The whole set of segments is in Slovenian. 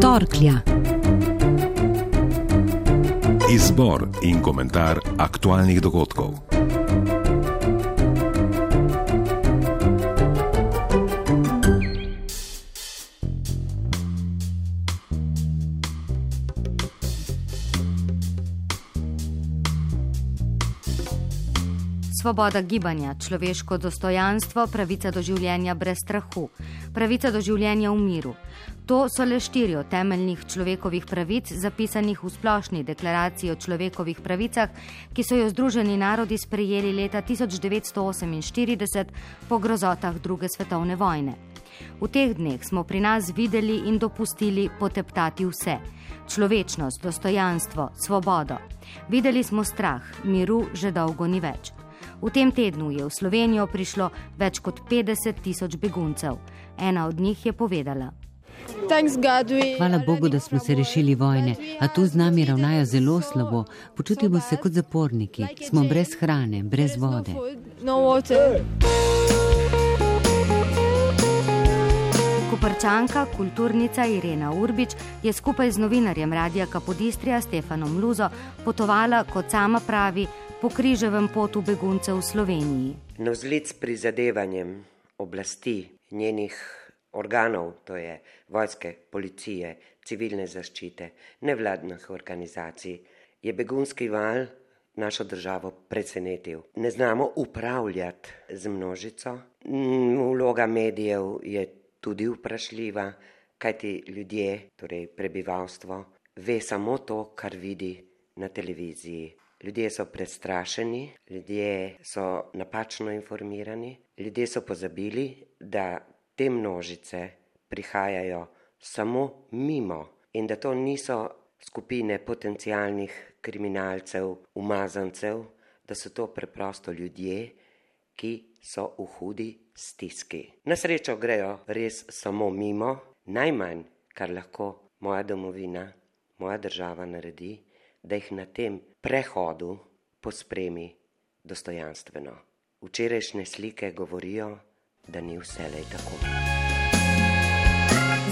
Torklja. Izbor in komentar aktualnih dogodkov. Svoboda gibanja, človeško dostojanstvo, pravica do življenja brez strahu, pravica do življenja v miru. To so le štiri od temeljnih človekovih pravic, zapisanih v splošni deklaraciji o človekovih pravicah, ki so jo Združeni narodi sprejeli leta 1948 po grozotah druge svetovne vojne. V teh dneh smo pri nas videli in dopustili poteptati vse: človečnost, dostojanstvo, svobodo. Videli smo strah, miru že dolgo ni več. V tem tednu je v Slovenijo prišlo več kot 50 tisoč beguncev. Ena od njih je povedala. Hvala Bogu, da smo se rešili vojne, a tu z nami ravnajo zelo slabo. Počutimo se kot zaporniki, smo brez hrane, brez vode. Koprčanka, kulturnica Irena Urbič je skupaj z novinarjem Radija Kapodistrija Stefanom Luzo potovala, kot sama pravi, po križevem potu beguncev v Sloveniji. Na vzlic prizadevanjem oblasti njenih organov, to je vojske, policije, civilne zaščite, nevladnih organizacij, je begunski val našo državo presenetil. Ne znamo upravljati z množico, vloga medijev je tudi vprašljiva, kajti ljudje, torej prebivalstvo, ve samo to, kar vidi na televiziji. Ljudje so prestrašeni, ljudje so napačno informirani, ljudje so pozabili, da te množice prihajajo samo mimo in da to niso skupine potencijalnih kriminalcev, umazancev, da so to preprosto ljudje, ki so v hudi stiski. Na srečo grejo res samo mimo, najmanj, kar lahko moja domovina, moja država naredi, da jih na tem prehodu pospremi dostojanstveno. Včerajšnje slike govorijo, da ni vselej tako.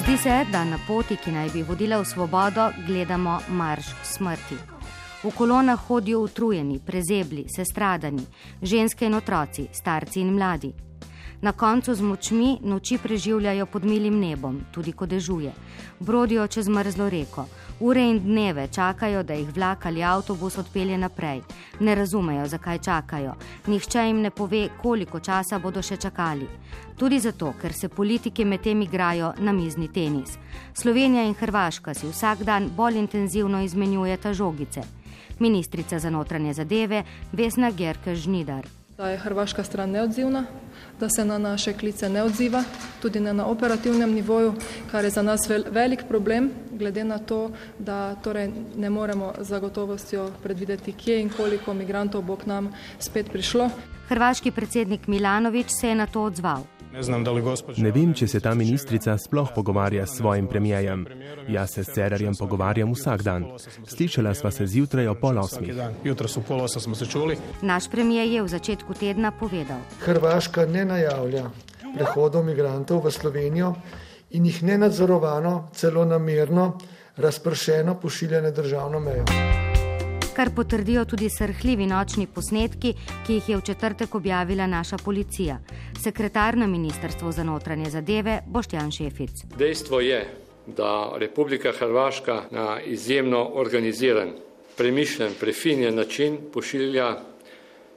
Zdi se, da na poti, ki naj bi vodila v svobodo, gledamo marš smrti. V kolonah hodijo utrujeni, prezebli, sestradani, ženske in otroci, starci in mladi. Na koncu z močmi noči preživljajo pod milim nebom, tudi ko dežuje. Brodijo čez mrzlo reko, ure in dneve čakajo, da jih vlak ali avtobus odpelje naprej. Ne razumejo, zakaj čakajo. Nihče jim ne pove, koliko časa bodo še čakali. Tudi zato, ker se politiki med tem igrajo na mizni tenis. Slovenija in Hrvaška si vsak dan bolj intenzivno izmenjujeta žogice. Ministrica za notranje zadeve Vesna Gerke Žnidar. Da je hrvaška stran neodzivna, da se na naše klice ne odziva, tudi ne na operativnem nivoju, kar je za nas velik problem, glede na to, da torej ne moremo za gotovostjo predvideti, kje in koliko migrantov bo k nam spet prišlo. Hrvaški predsednik Milanovič se je na to odzval. Ne, znam, ne vem, če se ta ministrica sploh pogovarja s svojim premijejem. Jaz se s Cerarjem pogovarjam vsak dan. Slišala sva se zjutraj o pol osmi. Naš premijer je v začetku tedna povedal. Hrvaška ne najavlja prehodov migrantov v Slovenijo in jih nenadzorovano, celo namerno, razpršeno pošilja na državno mejo kar potrdijo tudi srhljivi nočni posnetki, ki jih je v četrtek objavila naša policija. Sekretar na Ministrstvu za notranje zadeve Boštjan Šefic. Dejstvo je, da Republika Hrvaška na izjemno organiziran, premišljen, prefinjen način pošilja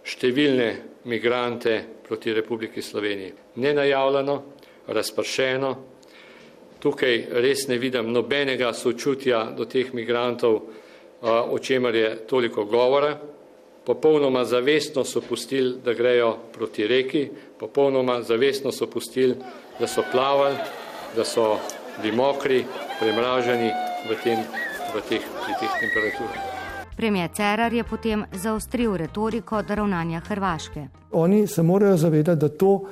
številne migrante proti Republiki Sloveniji. Nenajavljeno, razpršeno. Tukaj res ne vidim nobenega sočutja do teh migrantov, o čemer je toliko govora. Popolnoma zavestno so pustili, da grejo proti reki, popolnoma zavestno so pustili, da so plavali, da so bili mokri, premraženi v, tem, v teh, teh temperaturah. Premijer Cerar je potem zaostril retoriko do ravnanja Hrvaške. Oni se morajo zavedati, da to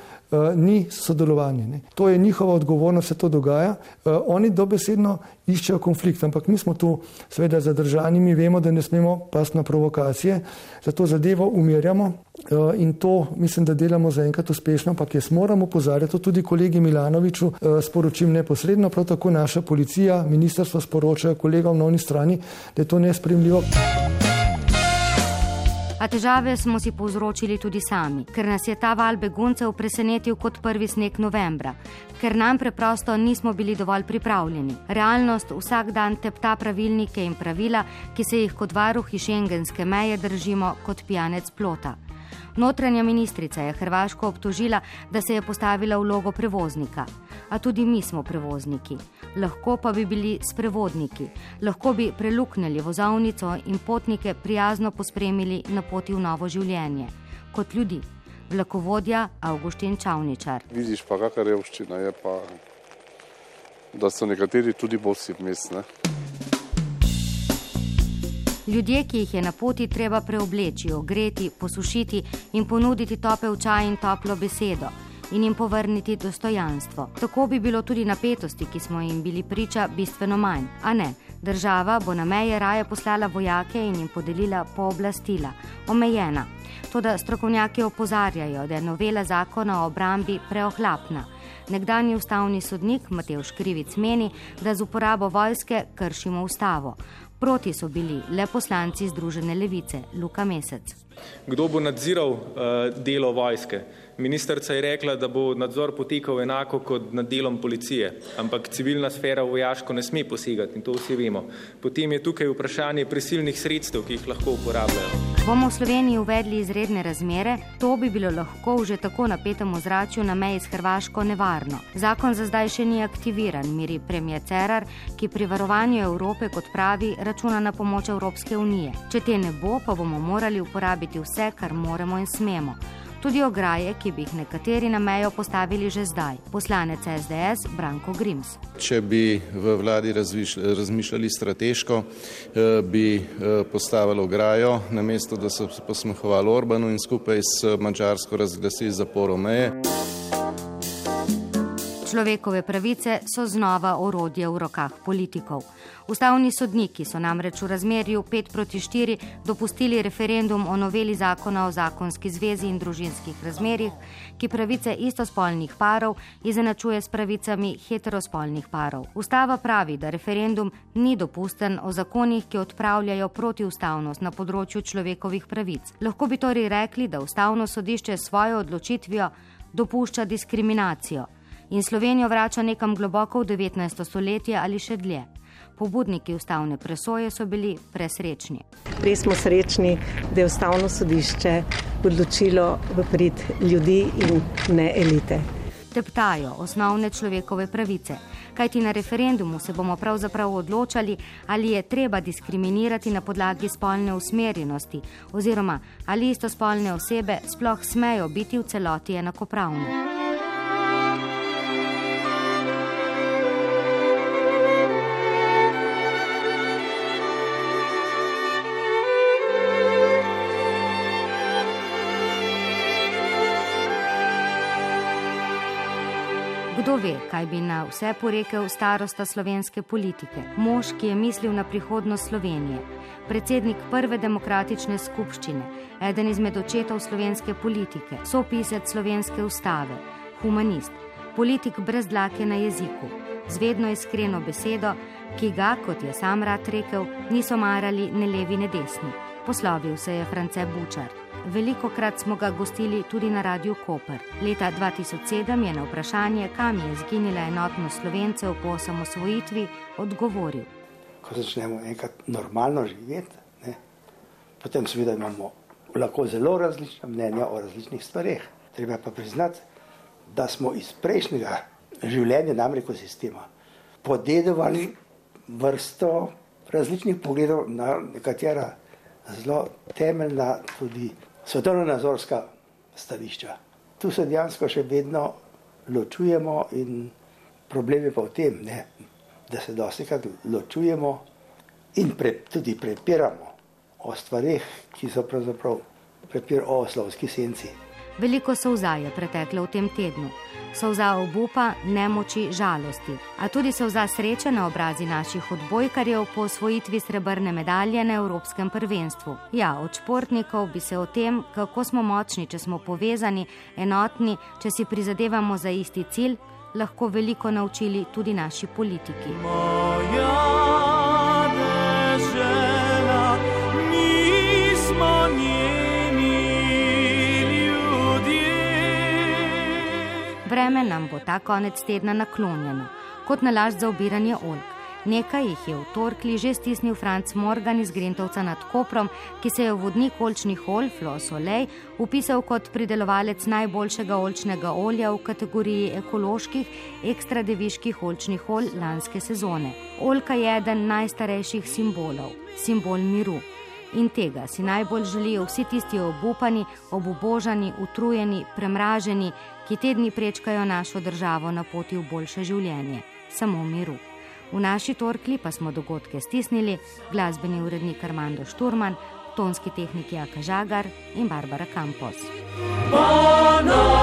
ni sodelovanje. Ne. To je njihova odgovornost, se to dogaja. Oni dobesedno iščejo konflikt, ampak mi smo tu seveda zadržani, mi vemo, da ne smemo pas na provokacije, zato zadevo umirjamo in to mislim, da delamo zaenkrat uspešno, ampak jaz moram upozarjati, tudi kolegi Milanoviču sporočim neposredno, prav tako naša policija, ministrstvo sporočajo kolegom na oni strani, da je to nespremljivo. A težave smo si povzročili tudi sami, ker nas je ta val beguncev presenetil kot prvi sneg novembra, ker nam preprosto nismo bili dovolj pripravljeni. Realnost vsak dan tepta pravilnike in pravila, ki se jih kot varuhi šengenske meje držimo kot pijanec plota. Notranja ministrica je Hrvaško obtožila, da se je postavila v vlogo prevoznika. A tudi mi smo prevozniki. Lahko pa bi bili sprevodniki. Lahko bi preluknili vozovnico in potnike prijazno pospremili na poti v novo življenje. Kot ljudi. Vlakovodja Augustin Čavničar. Vidiš pa, kakšna revščina je pa, da so nekateri tudi bosi mestne. Ljudje, ki jih je na poti treba preobleči, ogreti, posušiti in ponuditi topel čaj in toplo besedo in jim povrniti dostojanstvo. Tako bi bilo tudi napetosti, ki smo jim bili priča, bistveno manj. A ne, država bo na meje raje poslala vojake in jim podelila pooblastila. Omejena. Toda strokovnjaki opozarjajo, da je novela zakona o obrambi preohlapna. Nekdanji ustavni sodnik Matej Škrivic meni, da z uporabo vojske kršimo ustavo. Proti so bili le poslanci Združene levice, Luka Mesec. Kdo bo nadziral uh, delo vojske? Ministrica je rekla, da bo nadzor potekal enako kot nad delom policije, ampak civilna sfera vojaško ne sme posegati in to vsi vemo. Potem je tukaj vprašanje prisilnih sredstev, ki jih lahko uporabljajo. Bomo v Sloveniji uvedli izredne razmere, to bi bilo lahko v že tako napetem ozračju na meji s Hrvaško nevarno. Zakon za zdaj še ni aktiviran, miri premijer Cerar, ki pri varovanju Evrope, kot pravi, računa na pomoč Evropske unije. Če te ne bo, pa bomo morali uporabiti vse, kar moremo in smemo tudi ograje, ki bi jih nekateri na mejo postavili že zdaj. Poslanec SDS Branko Grims. Če bi v vladi razmišljali strateško, eh, bi eh, postavili ograjo, namesto da so posmehovali Orbanu in skupaj s Mačarsko razglasili zaporo meje. Človekove pravice so znova orodje v rokah politikov. Ustavni sodniki so namreč v razmerju 5 proti 4 dopustili referendum o noveli zakona o zakonski zvezi in družinskih razmerjih, ki pravice istospolnih parov izenačuje s pravicami heterospolnih parov. Ustava pravi, da referendum ni dopusten o zakonih, ki odpravljajo protiustavnost na področju človekovih pravic. Lahko bi torej rekli, da ustavno sodišče s svojo odločitvijo dopušča diskriminacijo in Slovenijo vrača nekam globoko v 19. stoletje ali še dlje pobudniki ustavne presoje so bili presrečni. Res smo srečni, da je ustavno sodišče odločilo v prid ljudi in ne elite. Teptajo osnovne človekove pravice, kajti na referendumu se bomo pravzaprav odločali, ali je treba diskriminirati na podlagi spolne usmerjenosti oziroma ali istospolne osebe sploh smejo biti v celoti enakopravne. Kdo ve, kaj bi na vse porekel starosta slovenske politike, mož, ki je mislil na prihodnost Slovenije, predsednik prve demokratične skupščine, eden izmed očetov slovenske politike, sopisec slovenske ustave, humanist, politik brez dlake na jeziku, z vedno iskreno besedo, ki ga, kot je sam rad rekel, niso marali ne levi ne desni. Poslovil se je France Bučar. Veliko krat smo ga gostili tudi na Radiu Koper. Leta 2007 je na vprašanje, kam je zginila enotnost slovencev po osamosvojitvi, odgovoril. Ko začnemo enkrat normalno živeti, ne, potem seveda imamo lahko zelo različna mnenja o različnih stvareh. Treba pa priznati, da smo iz prejšnjega življenja, namreč ekosistema, podedovali vrsto različnih pogledov na nekatera zelo temeljna tudi svetovno-nazorska stališča. Tu se dejansko še vedno ločujemo in problem je pa v tem, ne, da se dosti krat ločujemo in pre, tudi prepiramo o stvarih, ki so pravzaprav prepir o slovski senci. Veliko solza je preteklo v tem tednu. Solza obupa, nemoči, žalosti, a tudi solza sreče na obrazi naših odbojkarjev po osvojitvi srebrne medalje na Evropskem prvenstvu. Ja, od športnikov bi se o tem, kako smo močni, če smo povezani, enotni, če si prizadevamo za isti cilj, lahko veliko naučili tudi naši politiki. Moja. Ta konec tedna naklonjeno, kot nalaž za obiranje oljk. Nekaj jih je v torkli že stisnil Franc Morgan iz Grintovca nad Koprom, ki se je v vodnik olčnih olj Flos Olej upisal kot pridelovalec najboljšega olčnega olja v kategoriji ekoloških ekstra deviških olčnih olj lanske sezone. Oljka je eden najstarejših simbolov, simbol miru in tega si najbolj želijo vsi tisti obupani, obubožani, utrujeni, premraženi, ki te dni prečkajo našo državo na poti v boljše življenje, samo v miru. V naši torkli pa smo dogodke stisnili glasbeni urednik Armando Šturman, tonski tehnik Jaka Žagar in Barbara Campos. Ponosno.